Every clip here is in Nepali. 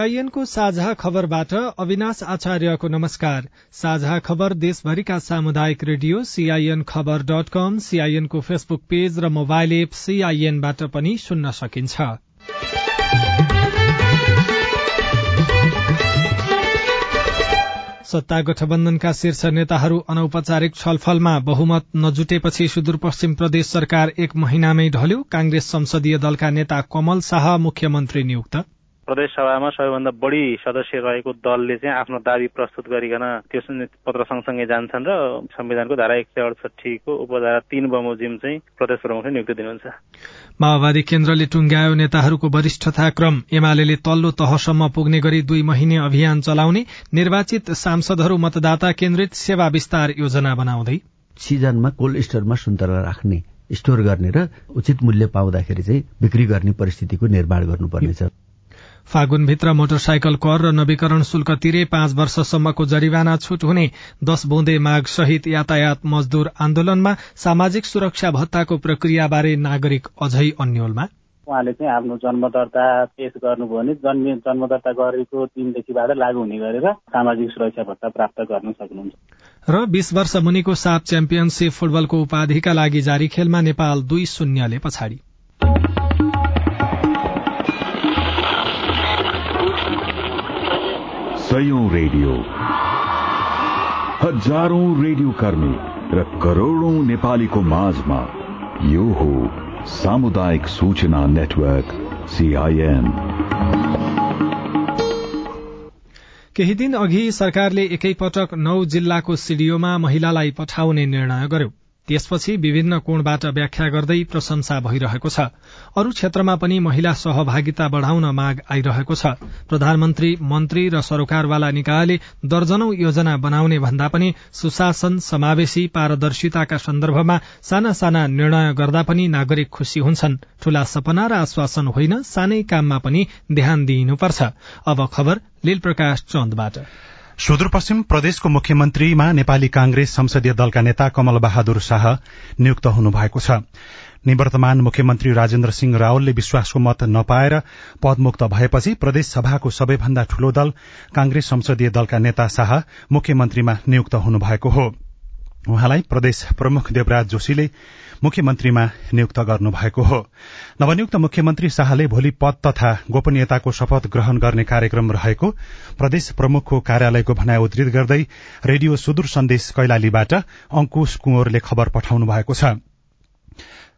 सीआईएनको साझा खबरबाट अविनाश आचार्यको नमस्कार। साझा खबर देशभरिका सामुदायिक radio CIN Khabar dot com सीआईएनको फेसबुक पेज र मोबाइल एप सीआईएनबाट पनि सुन्न सकिन्छ। सत्ता गठबन्धनका शीर्ष नेताहरू अनौपचारिक छलफलमा बहुमत नजुटेपछि सुदूरपश्चिम प्रदेश सरकार एक महिनामै ढल्यो। कांग्रेस संसदीय दलका नेता कमल शाह मुख्यमन्त्री नियुक्त। प्रदेश सभामा सबैभन्दा बढी सदस्य रहेको दलले चाहिँ आफ्नो दावी प्रस्तुत गरिकन त्यो पत्र सँगसँगै जान्छन् र संविधानको धारा एक सय अडसठीको उपधारा तीन बमोजिम चाहिँ प्रदेश प्रमुखले नियुक्ति दिनुहुन्छ। माओवादी केन्द्रले टुङ्ग्यायो नेताहरूको वरिष्ठता क्रम एमाले तल्लो तहसम्म पुग्ने गरी दुई महिने अभियान चलाउने निर्वाचित सांसदहरू मतदाता केन्द्रित सेवा विस्तार योजना बनाउँदै। सिजनमा कोल्ड स्टोरमा सुन्तला राख्ने स्टोर गर्ने र उचित मूल्य पाउँदाखेरि चाहिँ बिक्री गर्ने परिस्थितिको निर्माण गर्नुपर्नेछ। फागुनभित्र मोटरसाइकल कर र नवीकरण शुल्क तिरे पाँच वर्षसम्मको जरिवाना छूट हुने दश बुँदे माग सहित यातायात मजदूर आन्दोलनमा सामाजिक सुरक्षा भत्ताको प्रक्रियाबारे नागरिक अझै अन्यलमा। उहाँले चाहिँ आफ्नो जन्म दर्ता पेश गर्नुभयो भने जन्म जन्म दर्ता गरेको दिनदेखिबाट लागू हुने गरेर सामाजिक सुरक्षा भत्ता प्राप्त गर्न सक्नुहुन्छ। र बीस वर्ष मुनिको साप च्याम्पियनशीप फुटबलको उपाधिका लागि जारी खेलमा नेपाल दुई शून्यले पछाडि। सयौं रेडियो। हजारौं रेडियो कर्मी र करोड़ौं नेपालीको माझमा यो हो सामुदायिक सूचना नेटवर्क सीआईएन केही दिन अघि सरकारले एकैपटक नौ जिल्लाको सिडिओमा महिलालाई पठाउने निर्णय गर्यो। त्यसपछि विभिन्न कोणबाट व्याख्या गर्दै प्रशंसा भइरहेको छ। अरू क्षेत्रमा पनि महिला सहभागिता बढ़ाउन माग आइरहेको छ। प्रधानमन्त्री मन्त्री र सरोकारवाला निकायले दर्जनौ योजना बनाउने भन्दा पनि सुशासन समावेशी पारदर्शिताका सन्दर्भमा साना साना निर्णय गर्दा पनि नागरिक खुशी हुन्छन्। ठूला सपना र आश्वासन होइन सानै काममा पनि ध्यान दिइनुपर्छ। अब खबर लील प्रकाश चन्दबाट। सुदूरपश्चिम प्रदेशको मुख्यमन्त्रीमा नेपाली कांग्रेस संसदीय दलका नेता कमल बहादुर शाह नियुक्त हुनुभएको छ। निवर्तमान मुख्यमन्त्री राजेन्द्र सिंह रावलले विश्वासको मत नपाएर पदमुक्त भएपछि प्रदेश सभाको सबैभन्दा ठूलो दल कांग्रेस संसदीय दलका नेता शाह मुख्यमन्त्रीमा नियुक्त हुनुभएको हो। उहाँलाई प्रदेश प्रमुख देवराज जोशीले मुख्यमन्त्रीमा नियुक्त गर्नुभएको हो। नवनियुक्त मुख्यमन्त्री शाहले भोलि पद तथा गोपनीयताको शपथ ग्रहण गर्ने कार्यक्रम रहेको प्रदेश प्रमुखको कार्यालयको भनाइ उद्धृत गर्दै रेडियो सुदूर सन्देश कैलालीबाट अंकुश कुंवरले खबर पठाउनु भएको छ।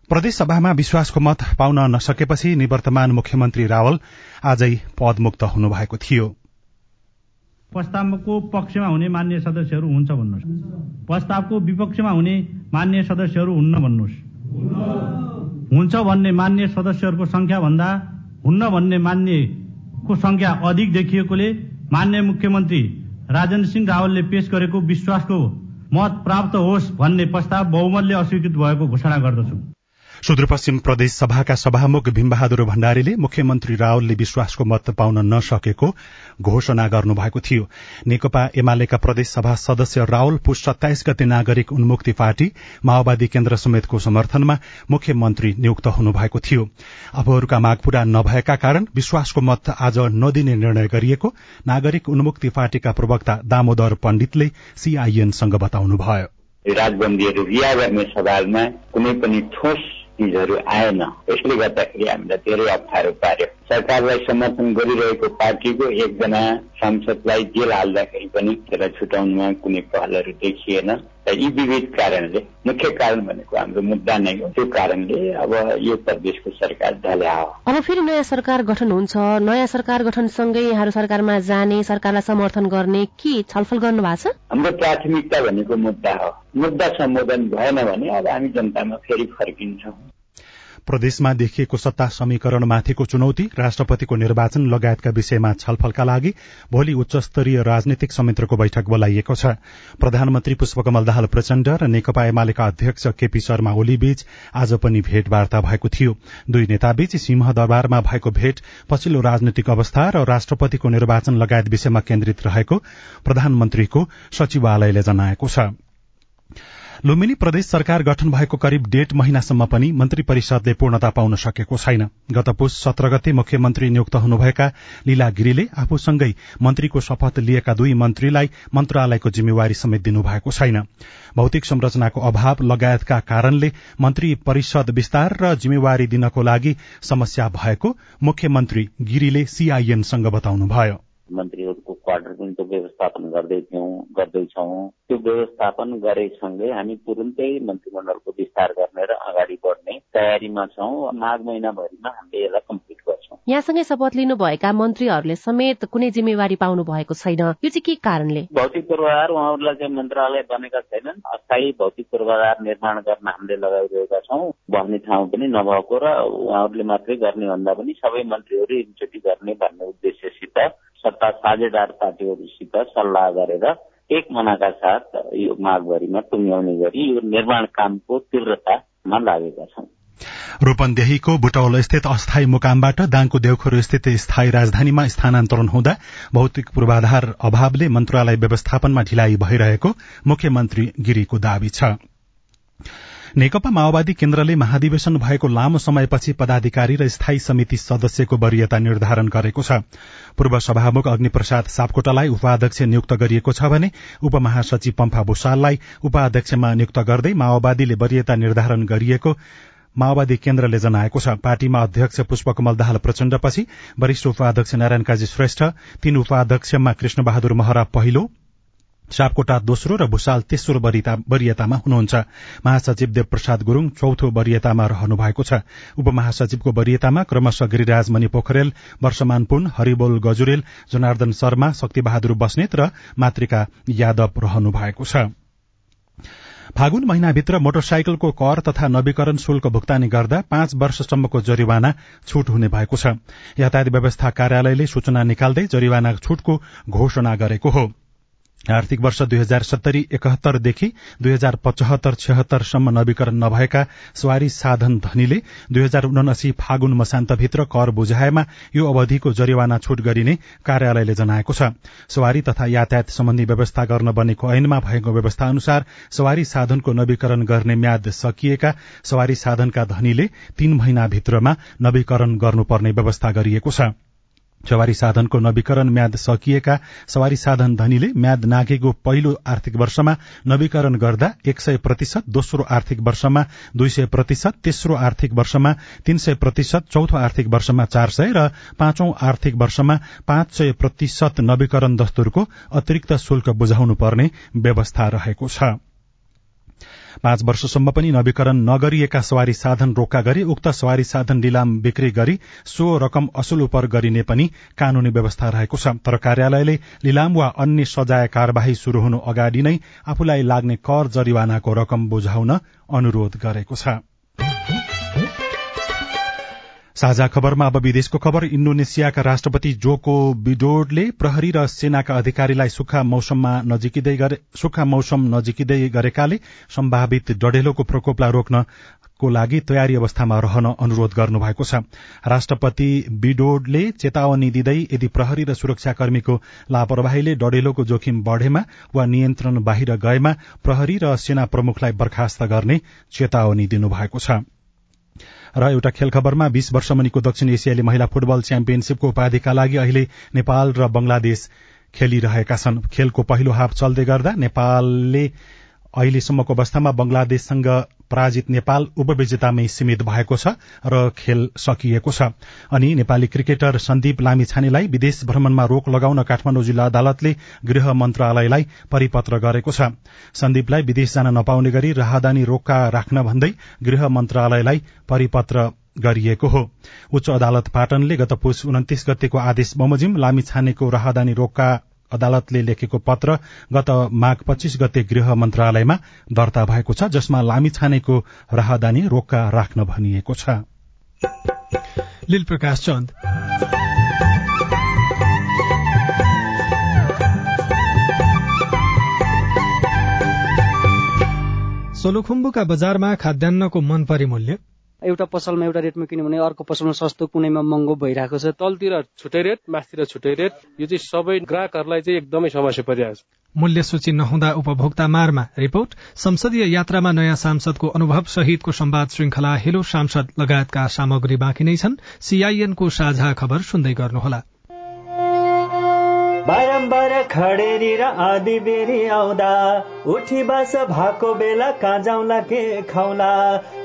प्रदेशसभामा विश्वासको मत पाउन नसकेपछि निवर्तमान मुख्यमन्त्री रावल आजै पदमुक्त हुनुभएको थियो। प्रस्तावको पक्षमा हुने मान्य सदस्यहरू हुन्छ भन्नुहोस्। प्रस्तावको विपक्षमा हुने मान्य सदस्यहरू हुन्न भन्नुहोस्। हुन्छ भन्ने मान्य सदस्यहरूको संख्या भन्दा हुन्न भन्ने मान्यको संख्या अधिक देखिएकोले मान्य मुख्यमन्त्री राजेन्द्र सिंह रावलले पेश गरेको विश्वासको मत प्राप्त होस् भन्ने प्रस्ताव बहुमतले अस्वीकृत भएको घोषणा गर्दछु। सुदूरपश्चिम प्रदेश सभाका सभामुख भीमबहादुर भण्डारीले मुख्यमन्त्री रावलले विश्वासको मत पाउन नसकेको घोषणा गर्नुभएको थियो। नेकपा एमालेका प्रदेश सभा सदस्य रावल पुष सत्ताइस गते नागरिक उन्मुक्ति पार्टी माओवादी केन्द्र समेतको समर्थनमा मुख्यमन्त्री नियुक्त हुनुभएको थियो। अबहरूका माग पूरा नभएका कारण विश्वासको मत आज नदिने निर्णय गरिएको नागरिक उन्मुक्ति पार्टीका प्रवक्ता दामोदर पण्डितले सीआईएनसँग बताउनुभयो। राजबन्दीहरू रिहा गर्ने सवालमा कुनै पनि ठोस चिजहरू आएन। यसले गर्दाखेरि हामीलाई धेरै अप्ठ्यारो पार्यो। सरकारलाई समर्थन गरिरहेको पार्टीको एकजना सांसदलाई जेल हाल्दाखेरि पनि त्यसलाई छुटाउनुमा कुनै पहलहरू देखिएन। यी विविध कारणले मुख्य कारण भनेको हाम्रो मुद्दा नै हो त्यो कारणले अब यो प्रदेशको सरकार ढल्या हो अब फेरि नयाँ सरकार गठन हुन्छ नयाँ सरकार गठनसँगै यहाँहरू सरकारमा जाने सरकारलाई समर्थन गर्ने के छलफल गर्नु भएको छ हाम्रो प्राथमिकता भनेको मुद्दा हो मुद्दा सम्बोधन भएन भने अब हामी जनतामा फेरि फर्किन्छौँ प्रदेशमा देखिएको सत्ता समीकरणमाथिको चुनौती राष्ट्रपतिको निर्वाचन लगायतका विषयमा छलफलका लागि भोलि उच्च स्तरीय राजनीतिक संयन्त्रको बैठक बोलाइएको छ। प्रधानमन्त्री पुष्पकमल दाहाल प्रचण्ड र नेकपा एमालेका अध्यक्ष केपी शर्मा ओलीबीच आज पनि भेटवार्ता भएको थियो। दुई नेताबीच सिंहदरबारमा भएको भेट पछिल्लो राजनीतिक अवस्था र राष्ट्रपतिको निर्वाचन लगायत विषयमा केन्द्रित रहेको प्रधानमन्त्रीको सचिवालयले जनाएको छ। लुम्बिनी प्रदेश सरकार गठन भएको करिब डेढ महिनासम्म पनि मन्त्री परिषदले पूर्णता पाउन सकेको छैन। गत पुष सत्र गते मुख्यमन्त्री नियुक्त हुनुभएका लीला गिरीले आफूसँगै मन्त्रीको शपथ लिएका दुई मन्त्रीलाई मन्त्रालयको जिम्मेवारी समेत दिनुभएको छैन। भौतिक संरचनाको अभाव लगायतका कारणले मन्त्री परिषद विस्तार र जिम्मेवारी दिनको लागि समस्या भएको मुख्यमन्त्री गिरीले सीआईएनसँग बताउनुभयो। मन्त्रीहरूको क्वार्टर पनि त्यो व्यवस्थापन गर्दैथ्यौँ गर्दैछौँ। त्यो व्यवस्थापन गरेसँगै हामी तुरुन्तै मन्त्रीमण्डलको विस्तार गर्ने र अगाडि बढ्ने तयारीमा छौँ। माघ महिनाभरिमा हामीले यसलाई कम्प्लिट गर्छौँ। यहाँसँगै शपथ लिनुभएका मन्त्रीहरूले समेत कुनै जिम्मेवारी पाउनु भएको छैन। यो चाहिँ के कारणले? भौतिक पूर्वाधार उहाँहरूलाई चाहिँ मन्त्रालय बनेका छैनन्। अस्थायी भौतिक पूर्वाधार निर्माण गर्न हामीले लगाइरहेका छौँ बस्ने ठाउँ पनि नभएको र उहाँहरूले मात्रै गर्ने भन्दा पनि सबै मन्त्रीहरू एकचोटि गर्ने भन्ने उद्देश्यसित सत्ता साझेदार पार्टीहरूसित सल्लाह गरेर एक मनाका साथ यो माघभरिमा टुङ्ग्याउने गरी यो निर्माण कामको तीव्रतामा लागेका छौं रूपन्देहीको बुटौल स्थित अस्थायी मुकामबाट दाङको देउखोरो स्थित स्थायी राजधानीमा स्थानान्तरण हुँदा भौतिक पूर्वाधार अभावले मन्त्रालय व्यवस्थापनमा ढिलाइ भइरहेको मुख्यमन्त्री गिरीको दावी छ। नेकपा माओवादी केन्द्रले महाधिवेशन भएको लामो समयपछि पदाधिकारी र स्थायी समिति सदस्यको वरियता निर्धारण गरेको छ। पूर्व सभामुख अग्निप्रसाद सापकोटालाई उपाध्यक्ष नियुक्त गरिएको छ भने उपमहासचिव पम्फा भूषाललाई उपाध्यक्षमा नियुक्त गर्दै माओवादीले वरियता निर्धारण गरिएको माओवादी केन्द्रले जनाएको छ। पार्टीमा अध्यक्ष पुष्पकमल दाहाल प्रचण्डपछि वरिष्ठ उपाध्यक्ष नारायण काजी श्रेष्ठ तीन उपाध्यक्षमा कृष्ण बहादुर महरा पहिलो सापकोटा दोस्रो र भूषाल तेस्रो वरियतामा हुनुहुन्छ। महासचिव देवप्रसाद गुरूङ चौथो वरियतामा रहनु भएको छ। उपमहासचिवको वरियतामा क्रमशः गिरिराज मणि पोखरेल वर्षमान पुन हरिबोल गजुरेल जनार्दन शर्मा शक्तिबहादुर बस्नेत र मातृका यादव रहनु भएको छ। फागुन महिनाभित्र मोटरसाइकलको कर तथा नवीकरण शुल्क भुक्तानी गर्दा पाँच वर्षसम्मको जरिवाना छूट हुने भएको छ। यातायात व्यवस्था कार्यालयले सूचना निकाल्दै जरिवाना छूटको घोषणा गरेको हो। आर्थिक वर्ष दुई हजार सत्तरी एकहत्तरदेखि दुई हजार पचहत्तर छहत्तरसम्म नवीकरण नभएका सवारी साधन धनीले दुई हजार उनासी फागुन मसान्तभित्र कर बुझाएमा यो अवधिको जरिवाना छूट गरिने कार्यालयले जनाएको छ। सवारी तथा यातायात सम्बन्धी व्यवस्था गर्न बनेको ऐनमा भएको व्यवस्था अनुसार सवारी साधनको नवीकरण गर्ने म्याद सकिएका सवारी साधनका धनीले तीन महिनाभित्रमा नवीकरण गर्नुपर्ने व्यवस्था गरिएको छ। सवारी साधनको नवीकरण म्याद सकिएका सवारी साधन धनीले म्याद नागेको पहिलो आर्थिक वर्षमा नवीकरण गर्दा एक सय प्रतिशत दोस्रो आर्थिक वर्षमा दुई सय प्रतिशत तेस्रो आर्थिक वर्षमा तीन सय प्रतिशत चौथो आर्थिक वर्षमा चार सय र पाँचौं आर्थिक वर्षमा पाँच सय प्रतिशत नवीकरण दस्तुरको अतिरिक्त शुल्क बुझाउनु पर्ने व्यवस्था रहेको छ। पाँच वर्षसम्म पनि नवीकरण नगरिएका सवारी साधन रोक्का गरी उक्त सवारी साधन लिलाम बिक्री गरी सो रकम असुल उपर गरिने पनि कानूनी व्यवस्था रहेको छ। तर कार्यालयले लिलाम वा अन्य सजाय कार्यवाही शुरू हुनु अगाडि नै आफूलाई लाग्ने कर जरिवानाको रकम बुझाउन अनुरोध गरेको छ। साझा खबरमा अब विदेशको खबर। इण्डोनेसियाका राष्ट्रपति जोको विडोडले प्रहरी र सेनाका अधिकारीलाई सुक्खा मौसममा नजिकिँदै सुक्खा मौसम नजिकिँदै गरेकाले सम्भावित डढेलोको प्रकोपलाई रोक्न को लागि तयारी अवस्थामा रहन अनुरोध गर्नुभएको छ। राष्ट्रपति विडोडले चेतावनी दिँदै यदि प्रहरी र सुरक्षाकर्मीको लापरवाहीले डढेलोको जोखिम बढ़ेमा वा नियन्त्रण बाहिर गएमा प्रहरी र सेना प्रमुखलाई बर्खास्त गर्ने चेतावनी दिनुभएको छ। र एउटा खेल खबरमा बीस वर्ष मुनिको दक्षिण एसियाली महिला फुटबल च्याम्पियनशीपको उपाधिका लागि अहिले नेपाल र बंगलादेश खेलिरहेका छन्। खेलको पहिलो हाफ चल्दै गर्दा नेपालले अहिलेसम्मको अवस्थामा बंगलादेशसँग पराजित नेपाल उपविजेतामै सीमित भएको छ र खेल सकिएको छ। अनि नेपाली क्रिकेटर सन्दीप लामिछानेलाई विदेश भ्रमणमा रोक लगाउन काठमाडौँ जिल्ला अदालतले गृह मन्त्रालयलाई परिपत्र गरेको छ। सन्दीपलाई विदेश जान नपाउने गरी राहदानी रोक्का राख्न भन्दै गृह मन्त्रालयलाई परिपत्र गरिएको हो। उच्च अदालत पाटनले गत पुष उन्तिस गतेको आदेश बमोजिम लामिछानेको राहदानी रोक्का अदालतले लेखेको पत्र गत माघ पच्चीस गते गृह मन्त्रालयमा दर्ता भएको छ जसमा लामिछानेको राहदानी रोक्का राख्न भनिएको छ। सोलुखुम्बुका बजारमा खाद्यान्नको मन परिमूल्य एउटा पसलमा एउटा रेटमा किन्यो भने अर्को पसलमा सस्तो कुनैमा महँगो भइरहेको छ। तलतिर छुट्टै रेट माथितिर छुट्टै रेट। यो चाहिँ सबै ग्राहकहरूलाई चाहिँ एकदमै समस्या परिरहेको छ। मूल्य सूची नहुँदा उपभोक्ता मारमा रिपोर्ट। संसदीय यात्रामा नयाँ सांसदको अनुभव सहितको संवाद श्रृंखला हेलो सांसद लगायतका सामग्री बाँकी नै छन्। सीआईएनको साझा खबर सुन्दै गर्नुहोला। खडेरी र आदि बेरी आउँदा। उठी बास भएको बेला कहाँ जाउँला के खाउला।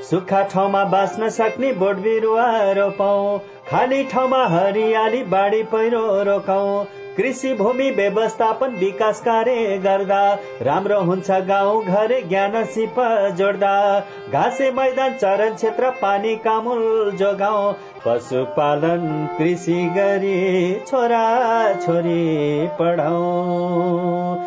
सुक्खा ठाउँमा बाँच्न सक्ने बोट बिरुवा रोपौँ। खाली ठाउँमा हरियाली बाढी पहिरो रोकाउँ। कृषि भूमि व्यवस्थापन विकास कार्य गर्दा राम्रो हुन्छ गाउँ घर ज्ञान सिप जोड्दा। घाँसे मैदान चरण क्षेत्र पानी कामुल जोगाउँ। पशुपालन कृषि गरी छोरा छोरी पढाउँ।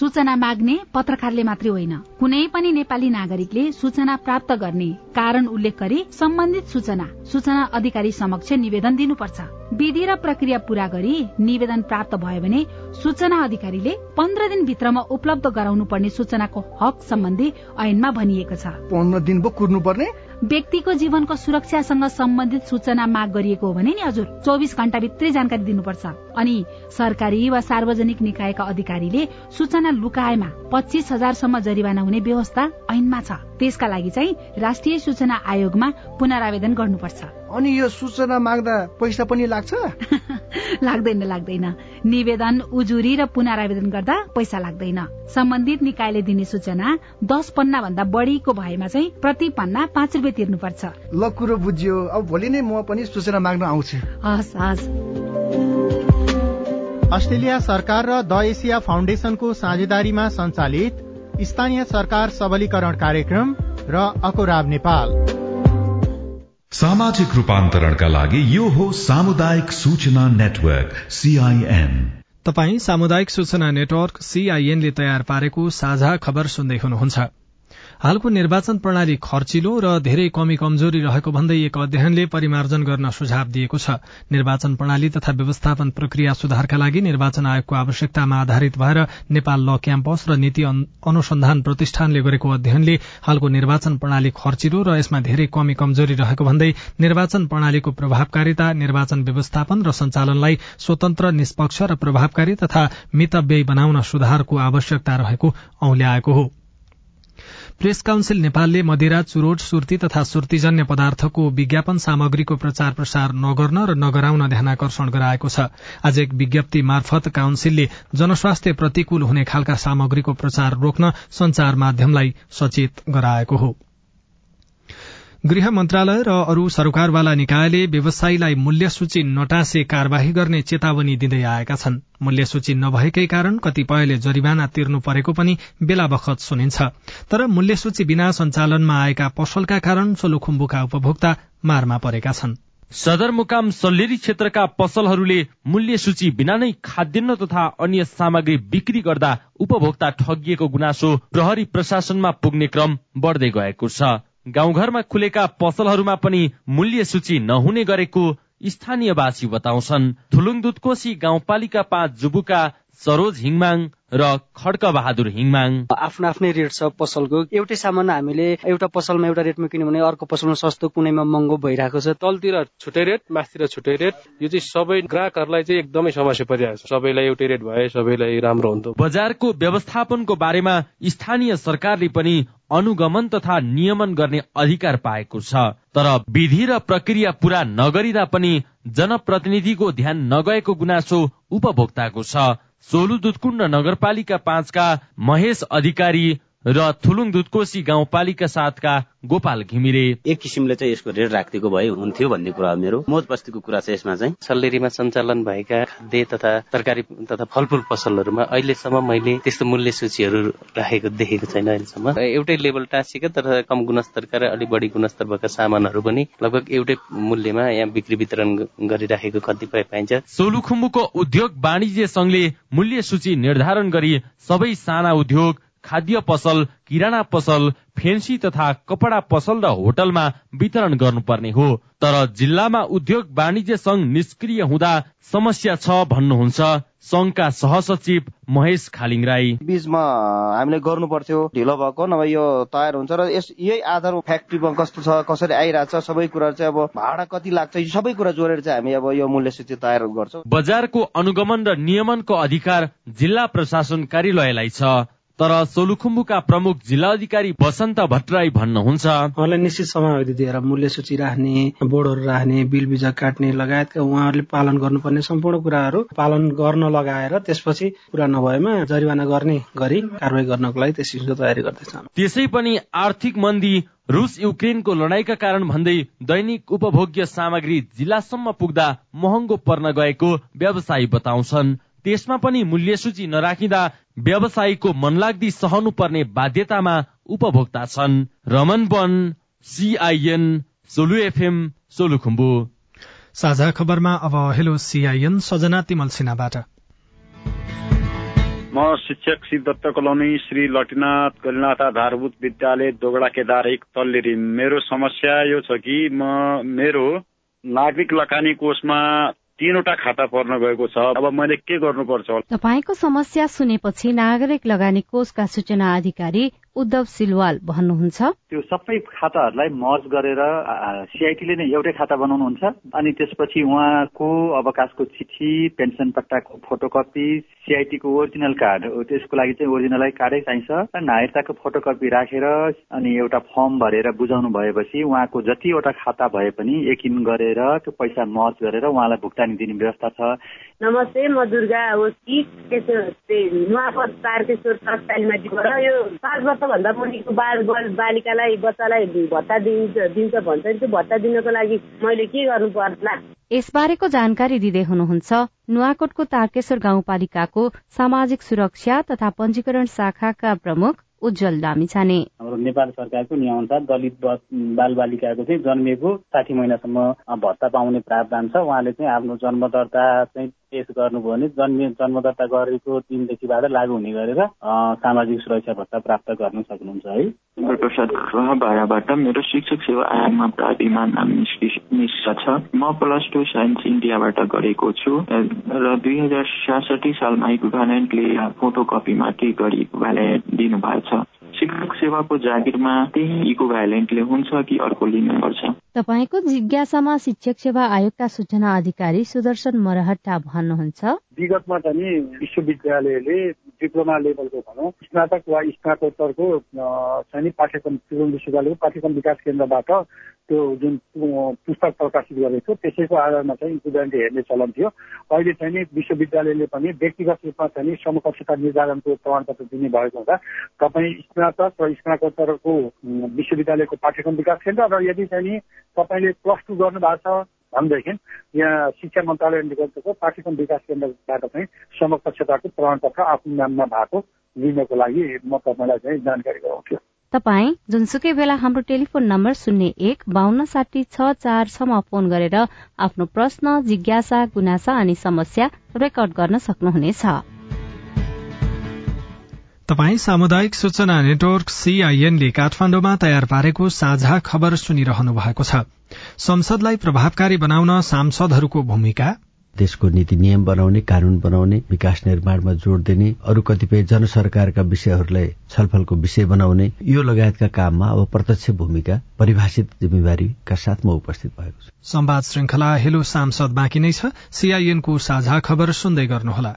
सूचना माग्ने पत्रकारले मात्रै होइन। कुनै पनि नेपाली नागरिकले सूचना प्राप्त गर्ने कारण उल्लेख गरी सम्बन्धित सूचना सूचना अधिकारी समक्ष निवेदन दिनुपर्छ। विधि र प्रक्रिया पूरा गरी निवेदन प्राप्त भयो भने सूचना अधिकारीले पन्ध्र दिनभित्रमा उपलब्ध गराउनु पर्ने सूचनाको हक सम्बन्धी ऐनमा भनिएको छ। पन्ध्र दिन पो कुर्नु पर्ने व्यक्तिको जीवनको सुरक्षासँग सम्बन्धित सूचना माग गरिएको हो भने नि हजुर चौबिस घण्टाभित्रै जानकारी दिनुपर्छ। अनि सरकारी वा सार्वजनिक निकायका अधिकारीले सूचना लुकाएमा पच्चिस हजारसम्म जरिवाना हुने व्यवस्था ऐनमा छ। त्यसका लागि चाहिँ राष्ट्रिय सूचना आयोगमा पुनरावेदन गर्नुपर्छ। अनि यो सूचना माग्दा पैसा पनि लाग्छ? लाग्दैन लाग्दैन। निवेदन उजुरी र पुनरावेदन गर्दा पैसा लाग्दैन। सम्बन्धित निकायले दिने सूचना दस पन्ना भन्दा बढीको भएमा चाहिँ प्रति पन्ना पाँच रुपियाँ तिर्नुपर्छ। ल कुरो बुझ्यो। अब भोलि नै म पनि सूचना माग्न आउँछु। हस् हस्। अस्ट्रेलिया सरकार र द एसिया फाउन्डेशनको साझेदारीमा सञ्चालित स्थानीय सरकार सबलीकरण कार्यक्रम र अकोराब नेपाल। सामाजिक रूपान्तरणका लागि यो हो सामुदायिक सूचना नेटवर्क सीआईएन तपाई सामुदायिक सूचना नेटवर्क सीआईएनले तयार पारेको साझा खबर सुन्दै हुनुहुन्छ। हालको निर्वाचन प्रणाली खर्चिलो र धेरै कमी कमजोरी रहेको भन्दै एक अध्ययनले परिमार्जन गर्न सुझाव दिएको छ। निर्वाचन प्रणाली तथा व्यवस्थापन प्रक्रिया सुधारका लागि निर्वाचन आयोगको आवश्यकतामा आधारित भएर नेपाल ल क्याम्पस र नीति अनुसन्धान प्रतिष्ठानले गरेको अध्ययनले हालको निर्वाचन प्रणाली खर्चिलो र यसमा धेरै कमी कमजोरी रहेको भन्दै निर्वाचन प्रणालीको प्रभावकारिता निर्वाचन व्यवस्थापन र सञ्चालनलाई स्वतन्त्र निष्पक्ष र प्रभावकारी तथा मितव्ययी बनाउन सुधारको आवश्यकता रहेको औल्याएको हो। प्रेस काउन्सिल नेपालले मदिरा चुरोट सुर्ती तथा सुर्तीजन्य पदार्थको विज्ञापन सामग्रीको प्रचार प्रसार नगर्न र नगराउन ध्यानकर्षण गराएको छ। आज एक विज्ञप्ति मार्फत काउन्सिलले जनस्वास्थ्य प्रतिकूल हुने खालका सामग्रीको प्रचार रोक्न संचार माध्यमलाई सचेत गराएको हो। गृह मन्त्रालय र अरू सरकारवाला निकायले व्यवसायीलाई मूल्य सूची नटासे कार्यवाही गर्ने चेतावनी दिँदै आएका छन्। मूल्य सूची नभएकै कारण कतिपयले जरिवाना तिर्नु परेको पनि बेला बखत सुनिन्छ। तर मूल्य सूची बिना सञ्चालनमा आएका पसलका कारण सोलुखुम्बुका उपभोक्ता मारमा परेका छन्। सदरमुकाम सल्लेरी क्षेत्रका पसलहरूले मूल्य सूची बिना नै खाद्यान्न तथा अन्य सामग्री बिक्री गर्दा उपभोक्ता ठगिएको गुनासो प्रहरी प्रशासनमा पुग्ने क्रम बढ्दै गएको छ। गाउँघरमा खुलेका पसलहरूमा पनि मूल्य सूची नहुने गरेको स्थानीयवासी बताउँछन्। थुलुङ दुधकोशी गाउँपालिका पाँच जुबुका सरोज हिङमाङ र खड्क बहादुर हिङमाङ। आफ्नो आफ्नै रेट छ पसलको। एउटै सामान हामीले एउटा पसलमा एउटा रेटमा किन्यो भने अर्को पसलमा सस्तो कुनैमा महँगो भइरहेको छ। तलतिर छुट्टै रेट माथितिर छुट्टै रेट। यो चाहिँ सबै ग्राहकहरूलाई चाहिँ एकदमै समस्या परिरहेको छ। सबैलाई एउटै रेट भए सबैलाई राम्रो हुन्थ्यो। बजारको व्यवस्थापनको बारेमा स्थानीय सरकारले पनि अनुगमन तथा नियमन गर्ने अधिकार पाएको छ। तर विधि र प्रक्रिया पूरा नगरिँदा पनि जनप्रतिनिधिको ध्यान नगएको गुनासो उपभोक्ताको छ। सोलु दुधकुण्ड नगरपालिका पाँचका महेश अधिकारी र थुलुङ दुधकोशी गाउँपालिका साथका गोपाल घिमिरे। एक किसिमले चाहिँ यसको रेट राखिदिएको भए हुन्थ्यो भन्ने कुरा मेरो। मोज बस्तीको कुरा छ यसमा चाहिँ। सल्लेरीमा सञ्चालन भएका खाद्य तथा तरकारी तथा फलफुल पसलहरूमा अहिलेसम्म मैले त्यस्तो मूल्य सूचीहरू राखेको देखेको छैन अहिलेसम्म। एउटै लेभल टाँसिएका तर कम गुणस्तरका र अलिक बढी गुणस्तर भएका सामानहरू पनि लगभग एउटै मूल्यमा यहाँ बिक्री वितरण गरिराखेको कतिपय पाइन्छ। सोलुखुम्बुको उद्योग वाणिज्य संघले मूल्य सूची निर्धारण गरी सबै साना उद्योग खाद्य पसल किराना पसल फेन्सी तथा कपडा पसल र होटलमा वितरण गर्नुपर्ने हो। तर जिल्लामा उद्योग वाणिज्य संघ निष्क्रिय हुँदा समस्या छ भन्नुहुन्छ संघका सहसचिव महेश खालिङ राई। बीचमा हामीले गर्नु पर्थ्यो ढिलो भएको नभए यो तयार हुन्छ र यस यही आधार फ्याक्ट्रीमा कस्तो छ कसरी आइरहेछ सबै कुरा चाहिँ अब भाडा कति लाग्छ यो सबै कुरा जोडेर चाहिँ हामी अब यो मूल्य सूची तयार गर्छौँ। बजारको अनुगमन र नियमनको अधिकार जिल्ला प्रशासन कार्यालयलाई छ। तर सोलुखुम्बुका प्रमुख जिल्ला अधिकारी बसन्त भट्टराई भन्नुहुन्छ उहाँलाई निश्चित समयावधि दिएर मूल्य सूची राख्ने बोर्डहरू राख्ने बिल बिजा काट्ने लगायतका उहाँहरूले पालन गर्नुपर्ने सम्पूर्ण कुराहरू पालन गर्न लगाएर त्यसपछि पुरा नभएमा जरिवाना गर्ने गरी कारवाही गर्नको लागि त्यस किसिमको तयारी गर्दैछ त्यसै पनि आर्थिक मन्दी रुस युक्रेनको लडाईँका कारण भन्दै दैनिक उपभोग्य सामग्री जिल्लासम्म पुग्दा महँगो पर्न गएको व्यवसायी बताउँछन्। त्यसमा पनि मूल्य सूची नराखिँदा व्यवसायीको मनलाग्दी सहनु पर्ने बाध्यतामा उपभोक्ता छन् रमन वन सिआइएन सोलु एफएम सोलुखुम्बु साझा खबरमा अब हेलो सिआइएन सजना तिमल सिन्हाबाट। म शिक्षक सिद्धत्त कलोनी श्री लटिनाथ गलिनाथ आधारभूत विद्यालय दोगडा केदार एक तल्लेरी। मेरो समस्या यो छ कि म मेरो नागरिक लगानी कोषमा तीनवटा खाता पर्न गएको छ। अब मैले के गर्नुपर्छ तपाईँको समस्या सुनेपछि नागरिक लगानी कोषका सूचना अधिकारी उद्धव सिलवाल भन्नुहुन्छ। त्यो सबै खाताहरूलाई मर्ज गरेर सिआइटीले नै एउटै खाता बनाउनुहुन्छ। अनि त्यसपछि उहाँको अवकाशको चिठी पेन्सन पट्टाको फोटोकपी सिआइटीको ओरिजिनल कार्ड त्यसको लागि चाहिँ ओरिजिनलै कार्डै चाहिन्छ। नागरिकताको फोटोकपी राखेर अनि एउटा फर्म भरेर बुझाउनु भएपछि उहाँको जतिवटा खाता भए पनि यकिन गरेर त्यो पैसा मर्ज गरेर उहाँलाई भुक्तानी दिने व्यवस्था छ। नमस्ते म दुर्गा ओकी नुवापत तारकेश्वर तत्कालीमाथिबाट यो पाँच वर्षभन्दा मुनिको बाल बालिकालाई बच्चालाई भत्ता दिन्छ दिन्छ भन्छ। त्यो भत्ता दिनको लागि मैले के गर्नु पर्ला? यसबारेको जानकारी दिँदै हुनुहुन्छ नुवाकोटको तारकेश्वर गाउँपालिकाको सामाजिक सुरक्षा तथा पञ्जीकरण शाखाका प्रमुख उज्जवल लामिछाने हाम्रो नेपाल सरकारको नियमअनुसार दलित बाल बालिकाको चाहिँ जन्मिएको साठी महिनासम्म भत्ता पाउने प्रावधान छ। उहाँले चाहिँ आफ्नो जन्म दर्ता चाहिँ पेश गर्नुभयो भने जन्म जन्म दर्ता गरेको दिनदेखिबाट लागू हुने गरेर सामाजिक सुरक्षा भत्ता प्राप्त गर्न सक्नुहुन्छ है। प्रसाद भाडाबाट मेरो शिक्षक सेवा आयोगमा प्राविमा नाम मिश्र छ। म प्लस टू साइन्स इन्डियाबाट गरेको छु। र दुई हजार छ्यासठी सालमा इक्भालेन्टले फोटोकपीमा के गरी इक्भालेन्ट दिनुभएछ शिक्षक सेवाको जागिरमा त्यही इक्भालेन्टले हुन्छ कि अर्को लिनुपर्छ तपाईँको जिज्ञासामा शिक्षक सेवा आयोगका सूचना अधिकारी सुदर्शन मरहट्टा भन्नुहुन्छ। विगतमा चाहिँ विश्वविद्यालयले डिप्लोमा लेभलको भनौँ स्नातक वा स्नातकोत्तरको चाहिँ पाठ्यक्रम त्रिभुवन विश्वविद्यालयको पाठ्यक्रम विकास केन्द्रबाट त्यो जुन पुस्तक प्रकाशित गरेको थियो त्यसैको आधारमा चाहिँ स्टुडेन्टले हेर्ने चलन थियो। अहिले चाहिँ नि विश्वविद्यालयले पनि व्यक्तिगत रूपमा चाहिँ नि समकक्षता निर्धारणको प्रमाणपत्र दिने भएको हुँदा तपाईँ स्नातक र स्नातकोत्तरको विश्वविद्यालयको पाठ्यक्रम विकास केन्द्र र यदि चाहिँ नि तपाईँले प्लस टू गर्नु भएको छ भनेदेखि यहाँ शिक्षा मन्त्रालय अन्तर्गतको पाठ्यक्रम विकास केन्द्रबाट चाहिँ समकक्षताको प्रमाणपत्र आफ्नो नाममा भएको लिनको लागि म तपाईँलाई चाहिँ जानकारी गराउँछु तपाई जुनसुकै बेला हाम्रो टेलिफोन नम्बर शून्य एक बान्न साठी छ चार छमा फोन गरेर आफ्नो प्रश्न जिज्ञासा गुनासा अनि समस्या रेकर्ड गर्न सक्नुहुनेछ। तपाई सामुदायिक सूचना नेटवर्क सीआईएनले काठमाण्डुमा तयार पारेको साझा खबर सुनिरहनु भएको छ। संसदलाई प्रभावकारी बनाउन सांसदहरूको भूमिका? देशको नीति नियम बनाउने कानून बनाउने विकास निर्माणमा जोड़ दिने अरू कतिपय जनसरकारका विषयहरूलाई छलफलको विषय बनाउने यो लगायतका काममा अब प्रत्यक्ष भूमिका परिभाषित जिम्मेवारीका साथ म उपस्थित भएको छु। संवाद श्रृंखला हेलो सांसद बाँकी नै छ। सीआईएनको साझा खबर सुन्दै गर्नुहोला।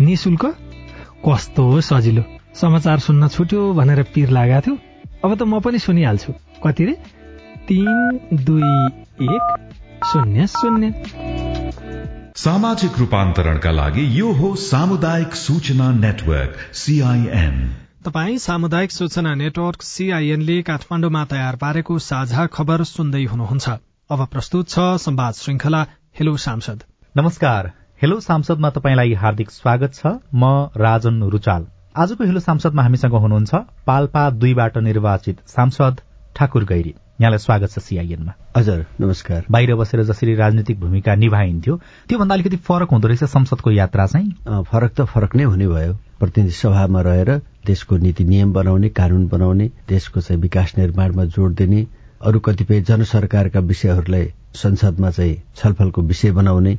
निशुल्क कस्तो सजिलो। समाचार सुन्न छुट्यो भनेर पिर लागेको थियो। अब त म पनि सुनिहाल्छु। कति रे? तिन दुई एक शून्य शून्य। सामाजिक रूपान्तरणका लागि यो हो सामुदायिक सूचना नेटवर्क सीआईएन तपाई सामुदायिक सूचना नेटवर्क सीआईएनले काठमाडौँमा तयार पारेको साझा खबर सुन्दै हुनुहुन्छ। अब प्रस्तुत छ संवाद श्रृंखला हेलो सांसद। नमस्कार। हेलो सांसदमा तपाईँलाई हार्दिक स्वागत छ। म राजन रुचाल। आजको हेलो सांसदमा हामीसँग हुनुहुन्छ पाल्पा दुईबाट निर्वाचित सांसद ठाकुर गैरी। यहाँलाई स्वागत छ सीआईएनमा हजुर नमस्कार। बाहिर बसेर जसरी राजनीतिक भूमिका निभाइन्थ्यो त्योभन्दा अलिकति फरक हुँदो रहेछ संसदको यात्रा चाहिँ? फरक त फरक नै हुने भयो। प्रतिनिधि सभामा रहेर देशको नीति नियम बनाउने कानून बनाउने देशको चाहिँ विकास निर्माणमा जोड़ दिने अरू कतिपय जनसरकारका विषयहरूलाई संसदमा चाहिँ छलफलको विषय बनाउने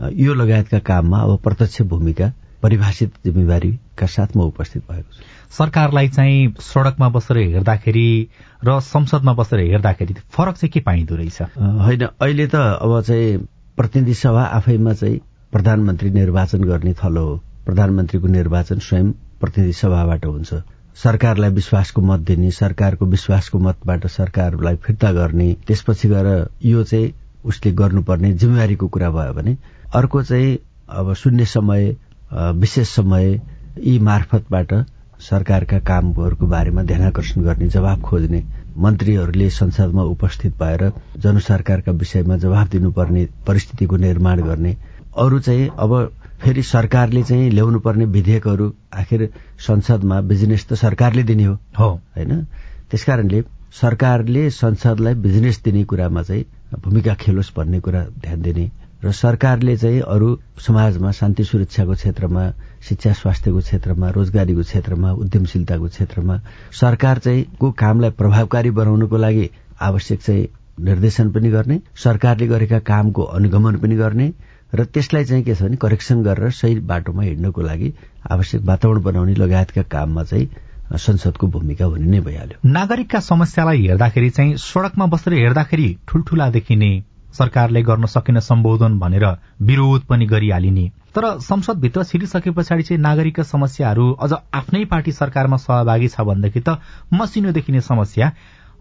यो लगायतका काममा अब प्रत्यक्ष भूमिका परिभाषित जिम्मेवारीका साथ म उपस्थित भएको छु। सरकारलाई चाहिँ सड़कमा बसेर हेर्दाखेरि र संसदमा बसेर हेर्दाखेरि फरक चाहिँ के पाइँदो रहेछ? होइन अहिले त अब चाहिँ प्रतिनिधि सभा आफैमा चाहिँ प्रधानमन्त्री निर्वाचन गर्ने थलो हो। प्रधानमन्त्रीको निर्वाचन स्वयं प्रतिनिधि सभाबाट हुन्छ। सरकारलाई विश्वासको मत दिने सरकारको विश्वासको मतबाट सरकारलाई फिर्ता गर्ने त्यसपछि गएर यो चाहिँ उसले गर्नुपर्ने जिम्मेवारीको कुरा भयो भने अर्को चाहिँ अब शून्य समय विशेष समय यी मार्फतबाट सरकारका कामहरूको बारेमा ध्यानकर्षण गर्ने जवाब खोज्ने मन्त्रीहरूले संसदमा उपस्थित भएर जनसरकारका विषयमा जवाब दिनुपर्ने परिस्थितिको निर्माण गर्ने। अरू चाहिँ अब फेरि सरकारले चाहिँ ल्याउनु पर्ने विधेयकहरू आखिर संसदमा बिजनेस त सरकारले दिने हो। होइन? त्यसकारणले सरकारले संसदलाई बिजनेस दिने कुरामा चाहिँ भूमिका खेलोस् भन्ने कुरा ध्यान दिने र सरकारले चाहिँ अरू समाजमा शान्ति सुरक्षाको क्षेत्रमा शिक्षा स्वास्थ्यको क्षेत्रमा रोजगारीको क्षेत्रमा उद्यमशीलताको क्षेत्रमा सरकार चाहिँ को कामलाई प्रभावकारी बनाउनको लागि आवश्यक चाहिँ निर्देशन पनि गर्ने सरकारले गरेका कामको अनुगमन पनि गर्ने र त्यसलाई चाहिँ के छ भने करेक्सन गरेर सही बाटोमा हिँड्नको लागि आवश्यक वातावरण बनाउने लगायतका काममा चाहिँ संसदको भूमिका हुने नै भइहाल्यो। नागरिकका समस्यालाई हेर्दाखेरि चाहिँ सड़कमा बसेर हेर्दाखेरि ठूल्ठूला देखिने सरकारले गर्न सकिन सम्बोधन भनेर विरोध पनि गरिहालिने। तर संसदभित्र छिरिसके पछाडि चाहिँ नागरिकका समस्याहरू अझ आफ्नै पार्टी सरकारमा सहभागी छ भनेदेखि त मसिनो देखिने समस्या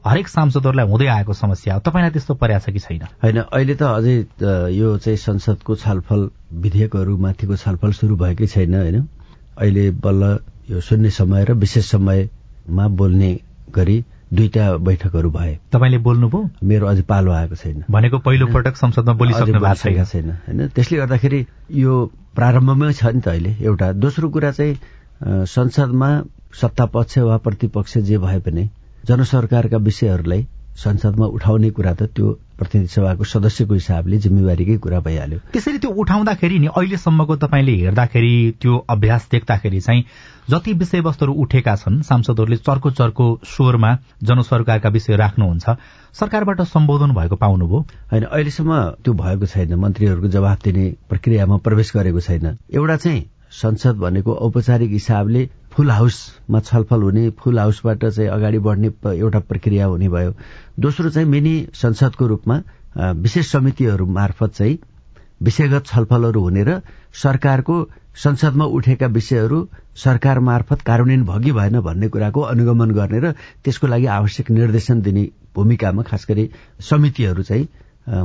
हरेक सांसदहरूलाई हुँदै आएको समस्या हो। तपाईँलाई त्यस्तो पर्या छ कि छैन? होइन अहिले त अझै यो चाहिँ संसदको छलफल विधेयकहरू माथिको छलफल सुरु भएकै छैन होइन? अहिले बल्ल यो शून्य समय र विशेष समयमा बोल्ने गरी दुईटा बैठकहरू भए। तपाईँले बोल्नुभयो? मेरो अझै पालो आएको छैन। भनेको पहिलो पटक संसदमा बोलिसक्नु भएको छैन। होइन? त्यसले गर्दाखेरि यो प्रारम्भमै छ नि त अहिले एउटा। दोस्रो कुरा चाहिँ संसदमा सत्ता पक्ष वा प्रतिपक्ष जे भए पनि जनसरकारका विषयहरूलाई संसदमा उठाउने कुरा त त्यो प्रतिनिधि सभाको सदस्यको हिसाबले जिम्मेवारीकै कुरा भइहाल्यो। त्यसरी त्यो उठाउँदाखेरि नि अहिलेसम्मको तपाईँले हेर्दाखेरि त्यो अभ्यास देख्दाखेरि चाहिँ जति विषयवस्तुहरू उठेका छन् सांसदहरूले चर्को चर्को स्वरमा जनसरकारका विषय राख्नुहुन्छ सरकारबाट सम्बोधन भएको पाउनुभयो। होइन अहिलेसम्म त्यो भएको छैन मन्त्रीहरूको जवाफ दिने प्रक्रियामा प्रवेश गरेको छैन। एउटा चाहिँ संसद भनेको औपचारिक हिसाबले फुल हाउसमा छलफल हुने फुल हाउसबाट चाहिँ अगाडि बढ्ने एउटा प्रक्रिया हुने भयो। दोस्रो चाहिँ मिनी संसदको रूपमा विशेष समितिहरू मार्फत चाहिँ विषयगत छलफलहरू हुने र सरकारको संसदमा उठेका विषयहरू सरकार मार्फत कार्यान्वयन भगी भएन भन्ने कुराको अनुगमन गर्ने र त्यसको लागि आवश्यक निर्देशन दिने भूमिकामा खास गरी समितिहरू चाहिँ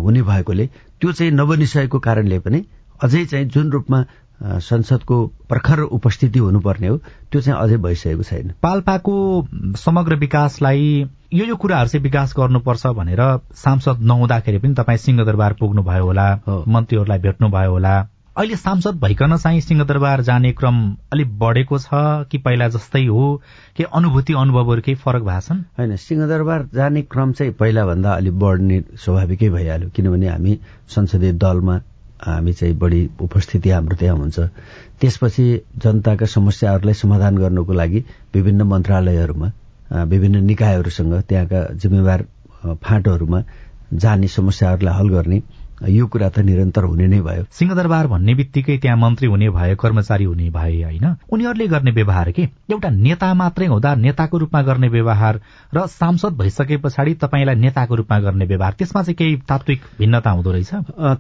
हुने भएकोले त्यो चाहिँ नवनिश्चयको कारणले पनि अझै चाहिँ जुन रूपमा संसदको प्रखर उपस्थिति हुनुपर्ने हो। त्यो चाहिँ अझै भइसकेको छैन। पाल्पाको समग्र विकासलाई यो यो कुराहरू चाहिँ विकास गर्नुपर्छ भनेर सांसद नहुँदाखेरि पनि तपाईँ सिंहदरबार पुग्नुभयो होला मन्त्रीहरूलाई भेट्नुभयो होला। अहिले सांसद भइकन चाहिँ सिंहदरबार जाने क्रम अलिक बढेको छ कि पहिला जस्तै हो? कि अनुभूति अनुभवहरू केही फरक भएको छन्? होइन सिंहदरबार जाने क्रम चाहिँ पहिलाभन्दा अलिक बढ्ने स्वाभाविकै भइहाल्यो। किनभने हामी संसदीय दलमा हामी चाहिँ बढी उपस्थिति हाम्रो त्यहाँ हुन्छ। त्यसपछि जनताका समस्याहरूलाई समाधान गर्नको लागि विभिन्न मन्त्रालयहरूमा विभिन्न निकायहरूसँग त्यहाँका जिम्मेवार फाँटहरूमा जाने समस्याहरूलाई हल गर्ने यो कुरा त निरन्तर हुने नै भयो। सिंहदरबार भन्ने बित्तिकै त्यहाँ मन्त्री हुने भए कर्मचारी हुने भए होइन। उनीहरूले गर्ने व्यवहार के? एउटा नेता मात्रै हुँदा नेताको रूपमा गर्ने व्यवहार र सांसद भइसके पछाडि तपाईँलाई नेताको रूपमा गर्ने व्यवहार त्यसमा चाहिँ केही तात्विक भिन्नता हुँदो रहेछ?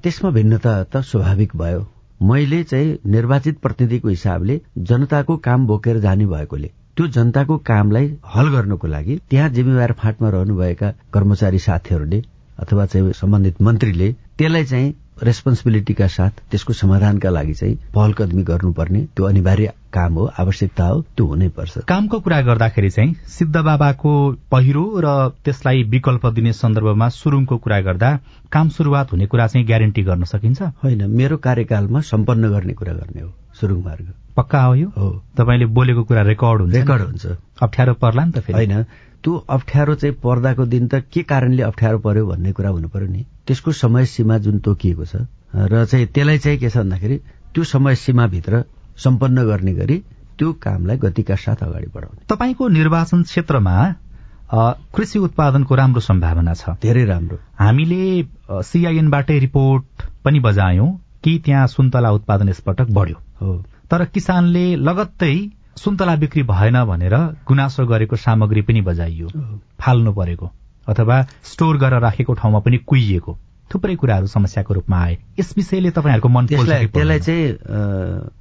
त्यसमा भिन्नता त स्वाभाविक भयो। मैले चाहिँ निर्वाचित प्रतिनिधिको हिसाबले जनताको काम बोकेर जाने भएकोले त्यो जनताको कामलाई हल गर्नको लागि त्यहाँ जिम्मेवार फाँटमा रहनुभएका कर्मचारी साथीहरूले अथवा चाहिँ सम्बन्धित मन्त्रीले त्यसलाई चाहिँ रेस्पोन्सिबिलिटीका साथ त्यसको समाधानका लागि चाहिँ पहल कदमी गर्नुपर्ने। त्यो अनिवार्य काम हो आवश्यकता हो त्यो हुनैपर्छ कामको कुरा गर्दाखेरि चाहिँ सिद्ध बाबाको पहिरो र त्यसलाई विकल्प दिने सन्दर्भमा सुरुङको कुरा गर्दा काम शुरूआत हुने कुरा चाहिँ ग्यारेन्टी गर्न सकिन्छ? होइन मेरो कार्यकालमा सम्पन्न गर्ने कुरा गर्ने हो सुरुङ मार्ग। पक्का हो यो? हो। तपाईँले बोलेको कुरा रेकर्ड हुन्छ रेकर्ड हुन्छ। अप्ठ्यारो पर्ला नि त फेरि। होइन त्यो अप्ठ्यारो चाहिँ पर्दाको दिन त के कारणले अप्ठ्यारो पर्यो भन्ने कुरा हुनु पर्यो नि? त्यसको समय सीमा जुन तोकिएको छ र चाहिँ त्यसलाई चाहिँ के छ भन्दाखेरि त्यो समय सीमाभित्र सम्पन्न गर्ने गरी त्यो कामलाई गतिका साथ अगाडि बढाउने। तपाईँको निर्वाचन क्षेत्रमा कृषि उत्पादनको राम्रो सम्भावना छ। धेरै राम्रो। हामीले सीआईएनबाटै रिपोर्ट पनि बजायौं कि त्यहाँ सुन्तला उत्पादन यसपटक बढ्यो। हो। तर किसानले लगत्तै सुन्तला बिक्री भएन भनेर गुनासो गरेको सामग्री पनि बजाइयो। फाल्नु परेको अथवा स्टोर गरेर राखेको ठाउँमा पनि कुहिएको। थुप्रै कुराहरू समस्याको रूपमा आए। यस विषयले तपाईँहरूको मन त्यसलाई चाहिँ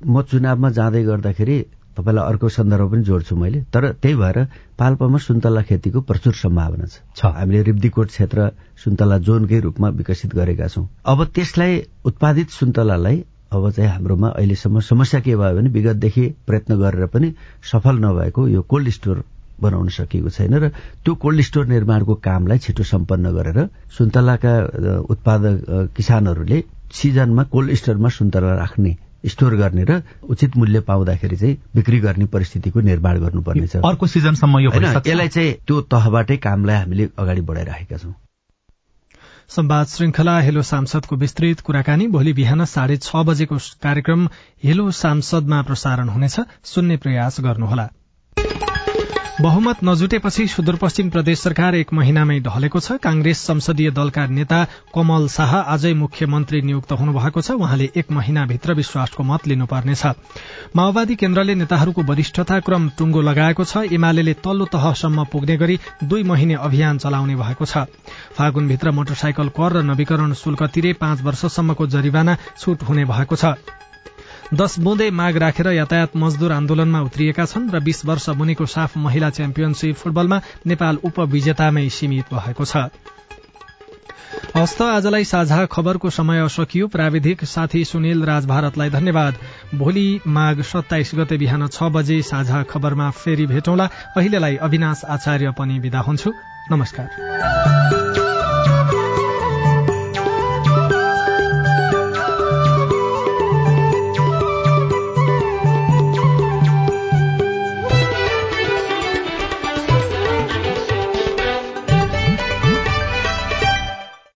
म चुनावमा जाँदै गर्दाखेरि तपाईँलाई अर्को सन्दर्भ पनि जोड्छु मैले। तर त्यही भएर पाल्पामा सुन्तला खेतीको प्रचुर सम्भावना छ। हामीले रिब्दीकोट क्षेत्र सुन्तला जोनकै रूपमा विकसित गरेका छौं। अब त्यसलाई उत्पादित सुन्तलालाई अब चाहिँ हाम्रोमा अहिलेसम्म समस्या के भयो भने विगतदेखि प्रयत्न गरेर पनि सफल नभएको यो कोल्ड स्टोर बनाउन सकिएको छैन र त्यो कोल्ड स्टोर निर्माणको कामलाई छिटो सम्पन्न गरेर सुन्तलाका उत्पादक किसानहरूले सिजनमा कोल्ड स्टोरमा सुन्तला राख्ने स्टोर गर्ने र उचित मूल्य पाउँदाखेरि चाहिँ बिक्री गर्ने परिस्थितिको निर्माण गर्नुपर्नेछ। अर्को सिजनसम्म यो यसलाई चाहिँ त्यो तहबाटै कामलाई हामीले अगाडि बढाइराखेका छौँ। संवाद श्रृंखला हेलो सांसदको विस्तृत कुराकानी भोलि बिहान साढे छ बजेको कार्यक्रम हेलो सांसदमा प्रसारण हुनेछ। सुन्ने प्रयास गर्नुहोला। बहुमत नजुटेपछि सुदूरपश्चिम प्रदेश सरकार एक महिनामै ढलेको छ। कांग्रेस संसदीय दलका नेता कमल शाह आजै मुख्यमन्त्री नियुक्त हुनुभएको छ। उहाँले एक महिनाभित्र विश्वासको मत लिनुपर्नेछ। माओवादी केन्द्रले नेताहरूको वरिष्ठता क्रम टुंगो लगाएको छ। एमाले तल्लो तहसम्म पुग्ने गरी दुई महिने अभियान चलाउने भएको छ। फागुनभित्र मोटरसाइकल कर र नवीकरण शुल्क तिरे पाँच वर्षसम्मको जरिवाना छूट हुने भएको छ। दश बुँदे माग राखेर यातायात मजदूर आन्दोलनमा उत्रिएका छन् र बीस वर्ष मुनिको साफ महिला च्याम्पियनशीप फुटबलमा नेपाल उपविजेतामै सीमित भएको छ। हस्त आजलाई साझा खबरको समय सकियो प्राविधिक साथी सुनिल राज भारतलाई धन्यवाद। भोलि माघ सत्ताइस गते बिहान छ बजे साझा खबरमा फेरि भेटौँला। अहिलेलाई अविनाश आचार्य पनि विदा हुन्छु। नमस्कार।